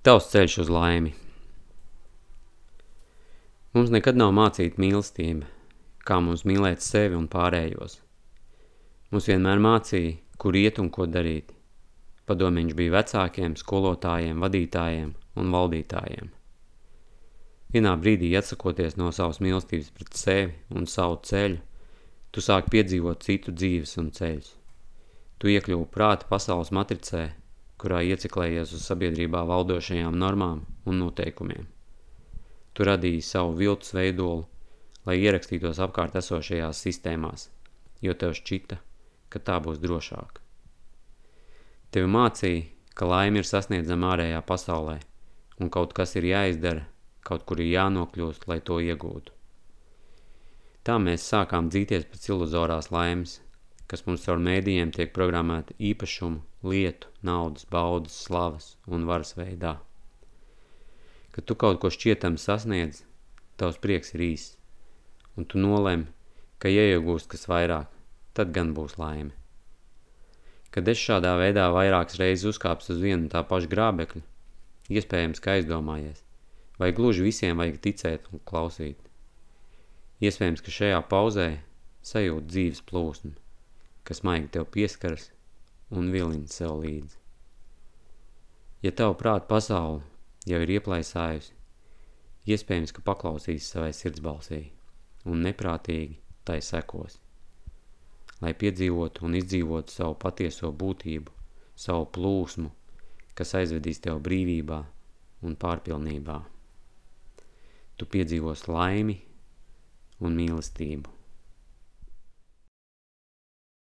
Tavs ceļš uz laimi. Mums nekad nav mācīta mīlestība, kā mums mīlēt sevi un pārējos. Mums vienmēr mācīja, kur iet un ko darīt. Padomiņš bija vecākiem, skolotājiem, vadītājiem un valdītājiem. Vienā brīdī atsakoties no savas mīlestības pret sevi un savu ceļu, tu sāk piedzīvot citu dzīves un ceļus. Tu iekļuvu prāta pasaules matricē kurā ieciklējies uz sabiedrībā valdošajām normām un noteikumiem. Tu radīji savu viltus veidolu, lai ierakstītos apkārt esošajās sistēmās, jo tev šķita, ka tā būs drošāk. Tevi mācīja, ka laime ir sasniedzama ārējā pasaulē, un kaut kas ir jāizdara, kaut kur ir jānokļūst, lai to iegūtu. Tā mēs sākām dzīties pēc iluzorās laimes, kas mums caur mēdījiem tiek programmēta īpašumu, lietu, naudas, baudas, slavas un varas veidā. Kad tu kaut ko šķietam sasniedz, tavs prieks ir īss, un tu nolem, ka ieiegūst kas vairāk, tad gan būs laime. Kad es šādā veidā vairākas reizes uzkāps uz vienu tā pašu grābekļu, iespējams, ka aizdomājies, vai gluži visiem vajag ticēt un klausīt. Iespējams, ka šajā pauzē sajūt dzīves plūsmu kas maigi tev pieskaras un vilina sev līdzi. Ja tavu prātu pasauli jau ir ieplaisājusi, iespējams, ka paklausīs savai sirdsbalsī un neprātīgi tai sekos, lai piedzīvotu un izdzīvotu savu patieso būtību, savu plūsmu, kas aizvedīs tev brīvībā un pārpilnībā. Tu piedzīvos laimi un mīlestību.